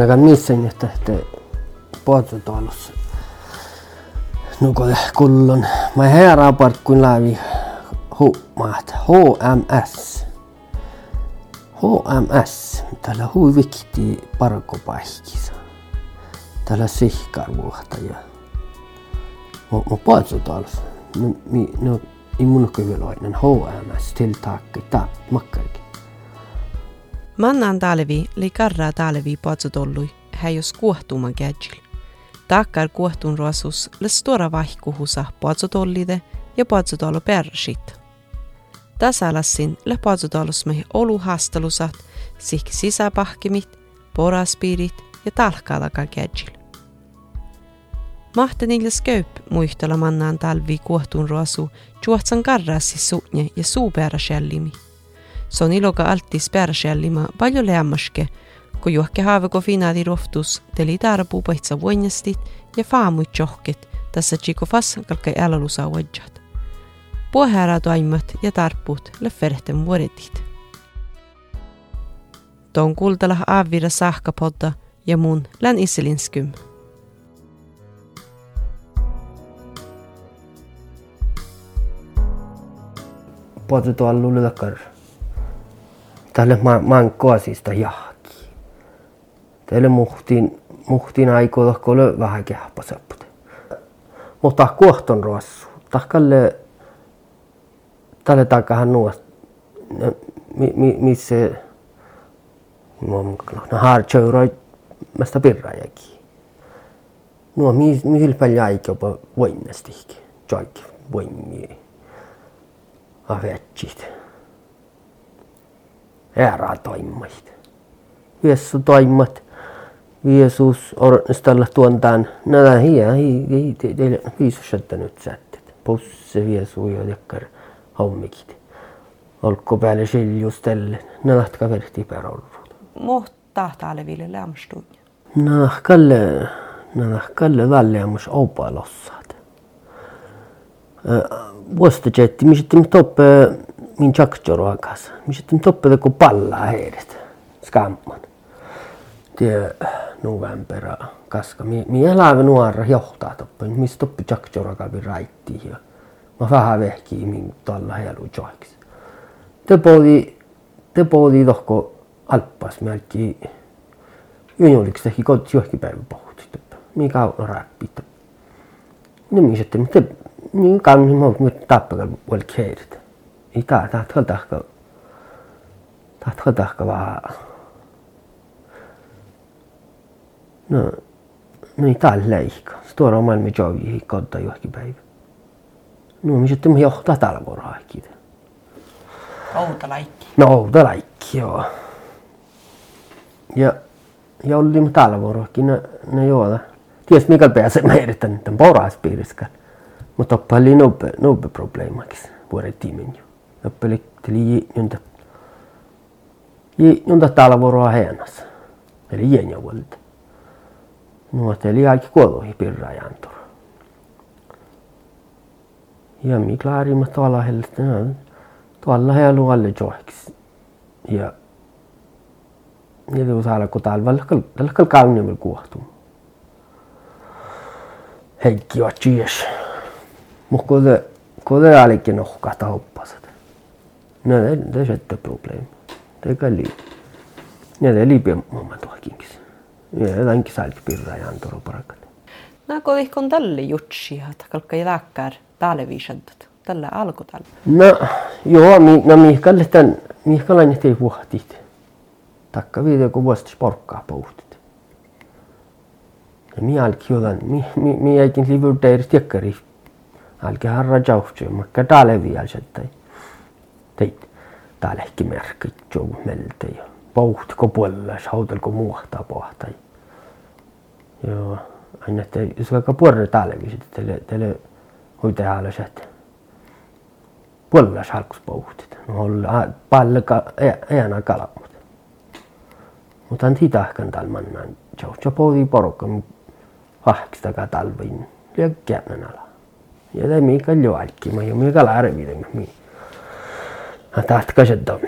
Naga missä että puhututalus. Nuko kullon. Mä hea raport kun lävi huumaat. HMS. HMS. Täällä hui vikti parkopaikissa. Täällä sihkarvuhta ja Mä puhututalus. No, mi, no, immunokyvyloinen HMS tiltaakki taap makkarki. Mannan talvi li karraa talvi puhututollui häjos kuohtuman kädjil. Takkar kuohtun ruosus le stora vaihkuhusa puhutollide ja puhutollo persit. Tasalassin le olu haastelusat, sihki sisäpahkimit, poraspiirit ja talkaalaka kädjil. Mahte niille sköp muistella mannaan talvi kuohtun ruosu juotsan karrassi suunje ja. Se Sonilo altis päärsjällima palju lämmaske, kui juhke haavego finaali rohtus teli tarbu paitsa vuonnestit ja faamuid johket, tässä tšiko fassakalka älalusa uudjat. Puheäratoimat ja tarput leferhten vuodetit. Ton kultala aavira sahkapodda ja mun län iselinskym. Potu tuolla lullakar. Tälle maan koasista jahki. Tälle muhtiin, muhtiin aikoilla kuule vähän kehpasapputa. Mutta kohton ruossu. Tahkalle tälle takahan nuo. Missä no har tjöyroi mästä pirrajakin. No mi mi paljon aikaa voinnasti. Joikki voimia. Avetsit. Ära toimmat. Jeesu toimmat. Jeesus ornistalla tuontaan. Nää hiä hi hi teille viisusetta nyt sättet. Pusse Jeesu ja jakkar hommikit. Olko päälle siljustelle. Nahtka verti perollu. Mohtaa täällä vielä lämstuun. Nahkalle, nahkalle väljemus opalossaat. Vuostajetti, mi sitten toppe min tjaktjoroakas. Mi sitten toppe teko pallaa heidät. Skamman. Tie novembera kaska. Mi, mi elävä nuora johtaa toppe. Mi stoppi tjaktjoroakas raitti. Ja mä vähän vehkii min tuolla helu joiksi. Te podi, te podi tohko alppas melki junioriksi teki kotsi johonkin päivän pohti. Mikä on räppitä. Ne mi sitten, mutta niin kannin mä nyt tappakal vuol keidät. Ei tää, tää tää tahka, tää tää tahka vaan. No, no ei tää leikka. Stora maailma jogi kotta johonkin päivän. No mi sitten mä johtaa täällä voraakin. Outa laikki. No outa laikki, joo. Ja, ja oli täällä vuorokin, ne, ne juoda. Ties mikä pääsee meidät tämän poraispiirissä. Mutta oli nope, nope probleemakis vuoden tiimin jo. Jonta, jonta täällä vuoroa heenassa. Eli jäänjä vuodelta. No, eli aika kuolohi pirraa jantur. Ja mi klaarimme tuolla helstä, no, tuolla helu alle johiksi. Ja kun talvella tällä kal kauniimilla kuohtuu. Heikki on chies. Mutta kun se kun se alikin nohkata hoppaset. No det det är ett problem. Ja det liipi mamma tuokinkis. Ja tämänkin salki pirra ja antoro parakat. Nää kodihkon tälle jutsia, että kalkka jääkkär päälle viisantut. Tällä alku tällä. No, joo, mi, no mihkalle tän, mihkalainen ei vuohtit takka video kun vuosti porkkaa puhtit. Ja mi alki jodan, mi, mi, mi jäikin livur teiri tiekkari. Alki harra jauhtsi, makka taale vielä settai. Teit, ehkä merkit jou melte ja puhti ko puolella, hautel ko muahtaa pohtai. Joo, aina että jos vaikka puolella taale visit, teille, teille hoitaja alas, että puolella salkus puhtit. No, paljon enää kalamu. Mutta on tidahkan talmannan. Joo, jo podi porukka kahdeksi takaa talviin. Ja käännän ala. Ja tämä mikä jo alki, mä jo mikä lääreviden. Mi. Se to.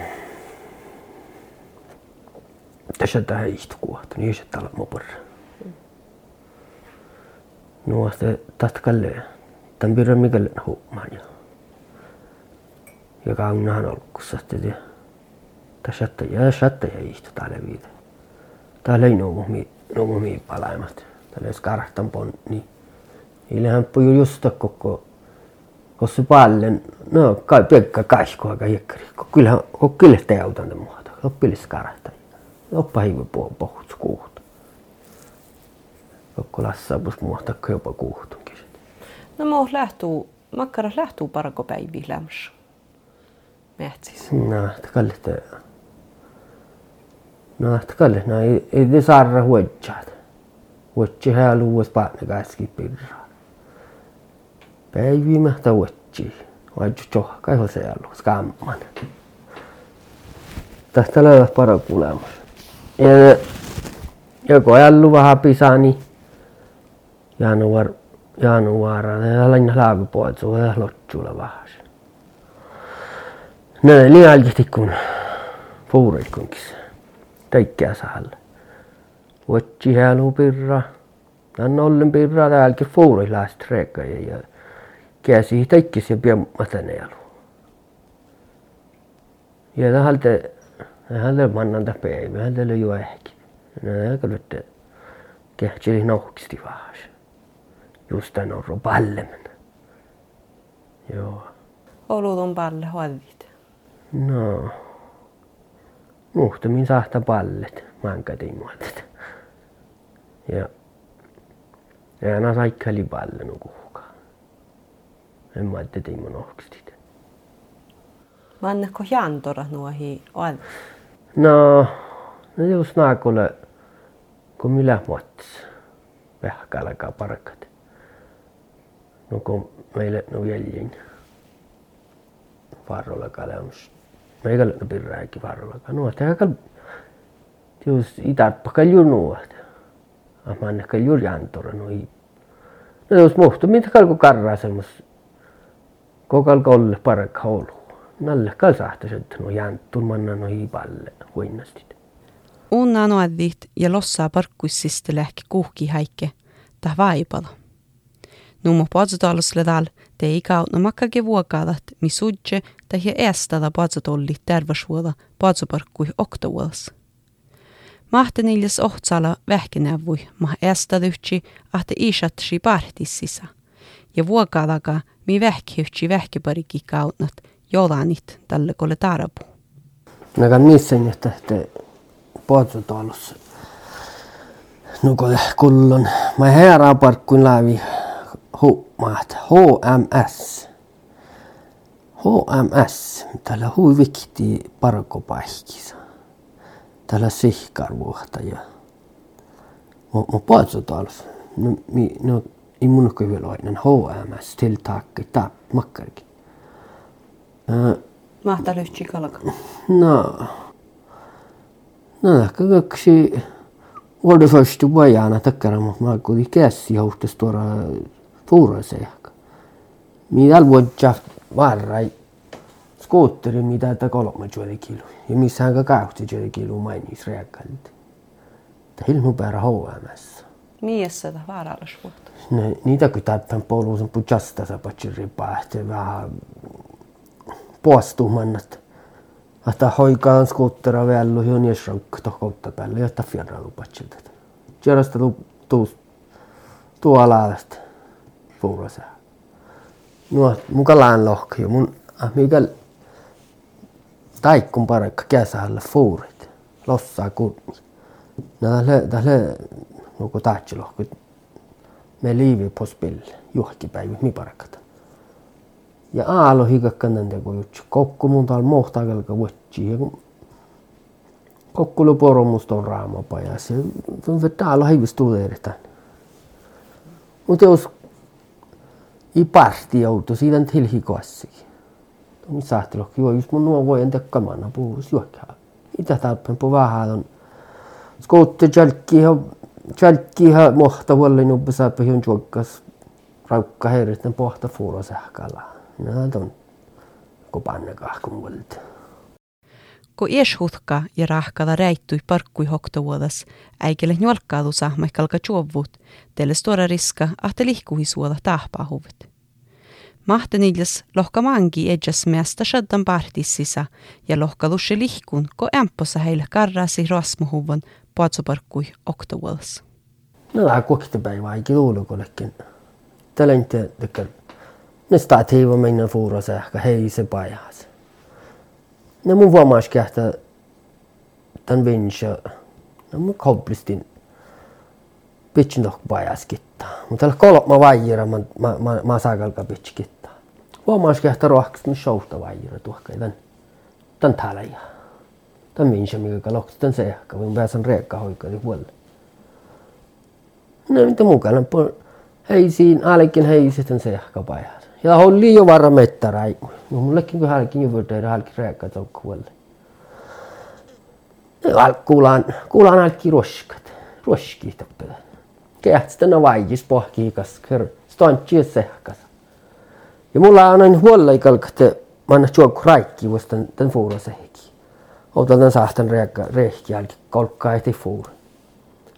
tässä tähän istukuohtu, niin se täällä mopurra. No, se kalleen. Tämän pirran mikäli huumaan jo. Ja kaunaan olkussa sitten. Tässä ja satta ja istu täällä viitä. Täällä ei nuomu mi nuomu mi palaimat. Täällä ei skarahtan ponni. Ilhän puju just koko koska paljon, no ka pekka kaihkoa ka jekkari. Kyllä okkille te autan ne muuta. Oppilis karahta. Oppa hiivu puhun pohut kuuhut. Okko lassa pus muuta jopa kuuhtunkin. No muu lähtuu, makkaras lähtuu parko päivi lämmäs. Mähtsis. No, että kalliste. No, että kalliste. No, ei, ei saada huodjaat. Huodji hääluus paatne kaiski pirraa. Päivi mähtä huodjii valitsusjoh ka ei ole jäänyt, koska amman. Tästä löydät parempi olemus. Ja, ja kun ajallu vähän pisaa, niin januar, januara, ja lähinnä laakupuolet, se on ihan lotsuilla vähän. No niin alkihti kun puurit kunkis. Teikkää sahalla. Vuotsi häälu pirra. Tän ollen pirra täälläkin puurit lähes treekka ja jää. Käsi teikkis ja piemmata ne jalu. Ja tähältä tähältä mannanta päivä, tähältä oli jo ehkä. No aika nyt kehtseli nohkisti vaan. Just tän on pallemen. Joo. Oludun palle hoidit. No. Muhtamin sahta pallet, mankatin muotet. Ja. Ja aina saikkali ema et teda ima nohksid. ma olen nagu hean tore nuohi olen. no, no just nagu ole, kui mille mõttes vähkale ka parkad. no kui meile no jäljin. Varrola kalemus. Ma ei kallu pirrääkin varrola. No, että aika jos itarppa kaljunuat. Amma ne kaljurjantora no ei. Ah, no jos muhtu, mitä kalku karraa semmos kogal-kall parõk haulu. Nalle ka sähtäs, et no jääntul manna no hii palle huinnastit. Unna noadit ja lossa parkussiste lähki kuhki häike, ta vaipala. Nummo podsutaalusle tal te ikautna makkake vuokaadat, mis udje ta hie eestada podsutolli tervasuola podsuparkkui oktavuolas. Mahte niljas ohtsala vähkinävui, ma eestada ühtsi ahte isatsi partisissa. Ja vuokaadaga mi vähkhyhtsi vähkepariki kautnat, jolanit tälle kolle tarapu. Nagan missen, että te podzotolossa. Nuko kullon, ma herra parkkuin lävi huomaat HMS. HMS, tällä hui vikti parkopaikissa. Tällä sihkarvuhtaja. Mä, mä taas. No, mi, no, immunskyddelagen, HMS, tilltaget, där, mackarg. Äh, Mahtaa lyhtsi kalka? No, no ehkä kaksi vuoden första vajana takkara, mutta mä kuulin käsi johtas tuolla puurassa ehkä. Mitä voi varrai skootteri, mitä ta kolme juoli kilu. Ja missä aika kauhti juoli kilu mainis reakalti. Ta ilmu päära HMS. Miessä ta vaarallas vuotta? No, niitä kun täppän poluusen pujasta sa patsiri päähte vähän poastumannat. Että hoikaan skoottera vielä jo niin sraukka tohkoutta päälle, jotta fjerrailu patsilta. Tjärjestä tuu tuolla puurosa. No, muka laan lohki. Mun ah, mikä taikkun parakka kesällä fuurit. Lossaa kurmi. No, tälle, nuku tahtsi lohki. Me liivi pospille. Juhkipäivä, mi parakkata. Ja aalo hikakkan nende kun jutsi. Kokku mun täällä mohtakelka vuotsi. Ja kun kokkulu poromusta on raamapaja. Se on vetää aalo hiivis tulee erittäin. Mutta jos i parti joutu siitä tilhikoassi. Mi sahtelo kiva just mun nuo voi entä kamana puhus juokkaa. Itä tarpeen po vähän on. Skoutte jalkki ha jalkki ha mohta vuolle nubbe saape hion juokkas. Raukka heiritten pohta fuuro sähkalla. Nää on ko panne kahkun vuolta. Ko ieshutka ja rahkada räittui parkkui hoktovuodas, äikelle njolkkaadu sahmaikalka juovut, teille stora riska, ahte lihkuhi suoda tahpahuvut. Mahteniljas lohka mangi edjas measta shaddan partissisa ja lohka lushe lihkun, ko ämpossa heille karrasi rasmuhuvon paatsoparkkui oktovuodas. No tämä kokkipäivä ei luulukollekin. Talente tekee. Ne statiiva mennä fuurassa ehkä hei se pajas. Ne mun vuomaas että tämän vinsä. No mun koplistin. Pitsin tohko pajas kittaa. Mutta tällä kolma vaijira mä, mä, mä, mä saakalka pitsi kittaa. Vuomaas kähtä rohkista niin showsta vaijira tuohkai tän. Täällä ja. Lohkista tän se ehkä. Mun pääsen reekka hoikari huolelle. No mitä mukana. Heisiin, alekin heisiten se ehkä pajas. Ja oli jo varra mettäräi. No mullekin kun hälkin jo vörteitä hälkin rääkkä tokkuelle. Kuulaan, kuulaan hälki roskat. Roski tappela. Kehtstä na vaijis pohkiikas. Kör stontsi sehkas. Ja mulla on aina huolella ikalkate. Mä annan juokku raikki vuostan tän fuura sehki. Otan hälki kolkkaa eti fuura.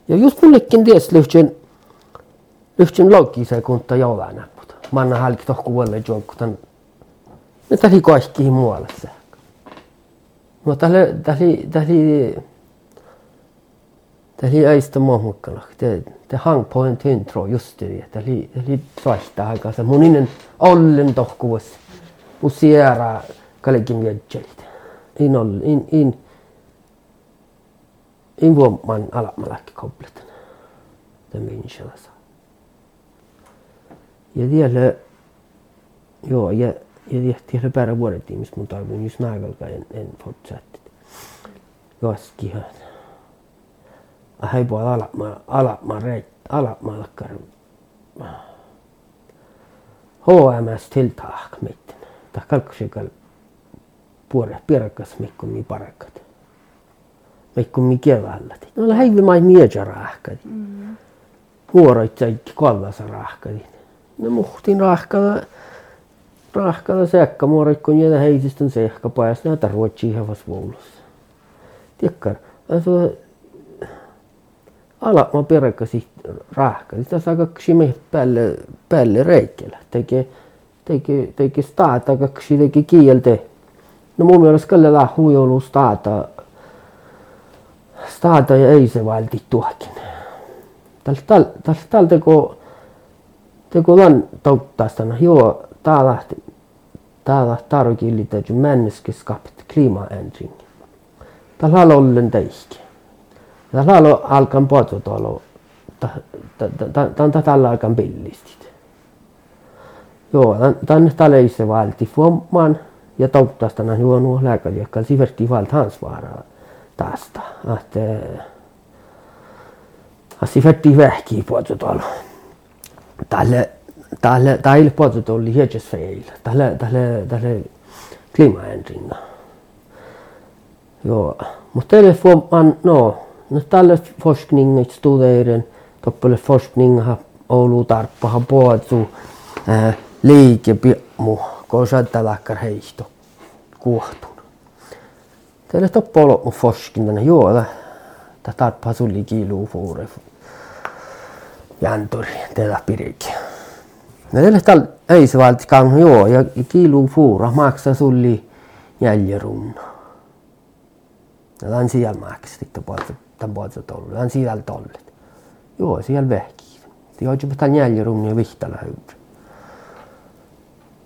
Ja just mullekin ties lyhtsyn lyhtsyn loukkiiseen kunta joulana manna halki tohku vuolle juokkutan. Ne täli kaikki muualle se. No täli, täli, täli, täli äistä muomukkana. Te, hang på en tintro just det. Täli, täli svarta aika se muninen ollen tohku vuosi. Usiera kallekin mietjelit. in, in, in, in vår man ala malakkikompleten, den människan alltså. Ja vielä, joo, ja, ja vielä päärä vuodet ihmis mun taivun, jos naikalka en, en fortsättit. Joaskihan. Haipu ala, ala, ala, ala, ala, ala, HMS tiltaak mitten. Tää kalkkusikal puore pierakas mikko mi parakat. Mikko mi keväällä. No häivi mai mieja rahkadi. Mm. Vuoroit sai kollasa rahkadi. No muhtin rahkalla, rahkalla säkkamuorikon ja heisistön sehkapajas näitä ruotsi ihan voulussa. Tiekkar, asu alama peräkäsi rahka. Sitä saa kaksi me päälle, päälle reikellä. Tekee, tekee, tekee staata kaksi teki kieltä. No mun mielestä kyllä lähuu joulu staata. Staata ja ei se valti tuokin. Tällä tällä teko går lan tauttasana joo täällä täällä tarvii täytyy menneskeskapt klimaändring. Täällä on ollen teikki. Täällä on alkan pototalo. Tämä tällä alkan pillistit. Joo, tänne täällä ei se valti fuomaan ja tauttasana joo nuo lääkäliekkaan siverti valt hans varaa tästä. Että siverti vähkii pototalo tälle tälle tälle puolta oli hiedjes feil. Tälle tälle tälle klimaändringa. Joo, mutta teille man no, no tälle forskningen studeren, toppele forskninga Oulu tarppaha puoltu äh, liike mu, kun saattaa lakkar heihto kuohtun. Teille toppolo mu forskningen, joo, tämä tarppaha sulli kiiluu fuure jantori tätä pirikki. Meillä tal ei se valti kang joo ja kiilu fuura maksa sulli jäljerunna. Ja tämän siellä maksa sitten puolta tämän puolta tollu. Tämän siellä tollet. Joo, siellä vehki. Te hoitu tämän jäljerunna ja vihtala hyvä.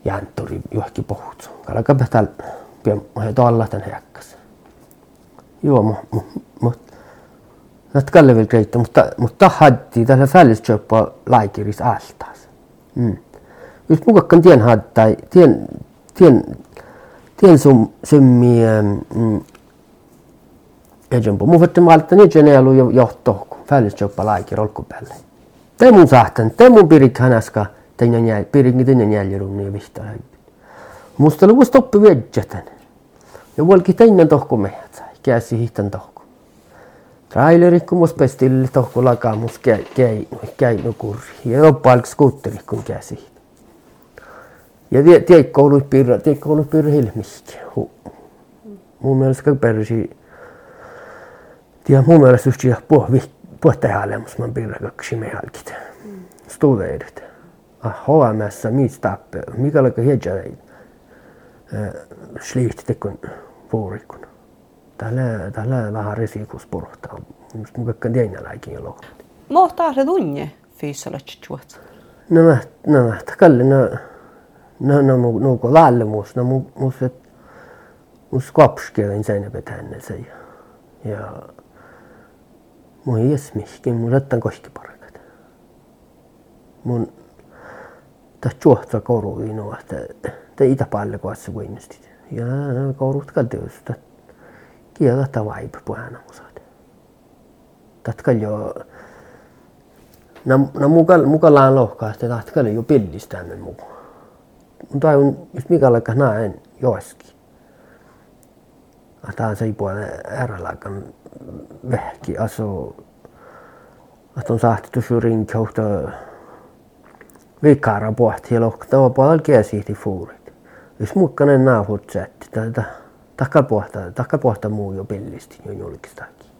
Jantori johonkin puhut. Kalaka täällä pian tuolla tämän häkkäs. Joo, mutta Näet Kalle vielä kreittä, mutta, mutta hatti tällä fällisköppa laikiris altaas. Mm. Just mukakkan tien hattai, tien, tien, tien sum, summi, mm, Ejempo. Mun vettä malta niin jene alu jo johto, fällisköppa laikir olku päälle. Te mun sahtan, te mun pirik jäl, pirik teidän jäljärunni ja vihtaa. Musta luvus toppi vedjätän. Ja vuolki teidän tohku mehdät, käsi hihtan tohku. Traileri kummus pestille tohku lakamus keinu, keinu kurri. Ja oppaalk skuutteri kun käsi. Ja tie, tie koulu pirra, tie koulu pirra hilmihki. mun mielestä persi tiedä mun mielestä just jää puh puhta häälemus man pirra kaksi me halkit studeerit هو ما سميت تاب ميقالك هي جاي شليت تكون فوريكون tälle tälle lähe resiku sport just mu kõik on teine läinud ja loomulikult. ma tahan tunni füüsilist juht. no ma no ma küll no no no mu no kui lalle muus no mu muus et muus kapski on selline petenna see ja mu ei ees miski mul jätan kuskil parem. mun ta juohta koru ino että te itä palle kuassa kuinnestit ja korut kalteus ta kiela ta vibe puhana musat tatkal jo na na mukal mukalaan lohkaasti tatkal jo pillistä men muu mutta on just mikä laikka näen joiski Tämä se puolella äärelaikan vähki asu. Että on saahti tuossa rinkausta vikara pohti ja lohkata puolella kiesihti fuurit. Jos mukkanen naahut sätti, tätä takka pohta, takka pohta muu jo pillisti jo julkistakin.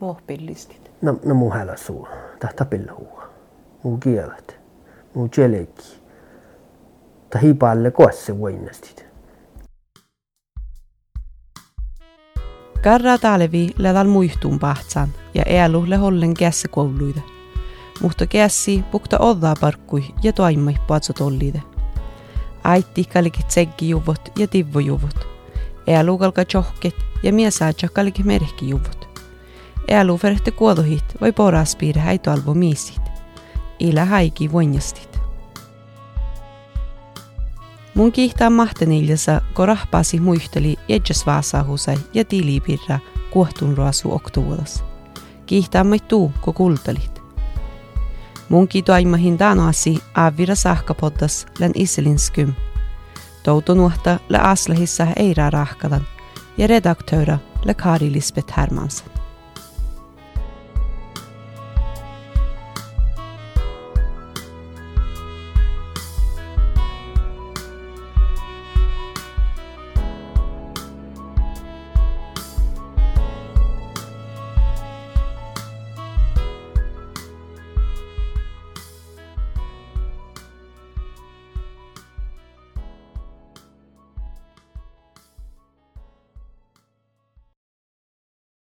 Muh pillistit. No, no muu hälä suu, tahta pilluua. Muu kielet, muu jelekki. Ta hipalle kosse voinnastit. Karra talevi ledal muihtuun pahtsan ja elu le hollen kässä kouluide. Mutta kässi pukta oddaa parkkui ja toimmai paatso tollide. Aitti tsekki juvot ja tivvo juvot. Elu kalka johket ja mies saatsa kalki merkki juvot. Elu verhti kuodohit vai poraspiire häitoalvo miisit. Ila haiki voinjastit. Mun kiihtää mahteniljassa, kun rahpaasi muisteli jätsäs vaasahusai ja tilipirra kuohtun ruasu. Kiihtää mai tuu, kun kultalit. Mun kiitoaimahin taanoasi aavira sahkapoddas län. Touto nuhta lä aslehissa eira rahkadan ja redaktöra lä Kari Lisbeth Hermansen.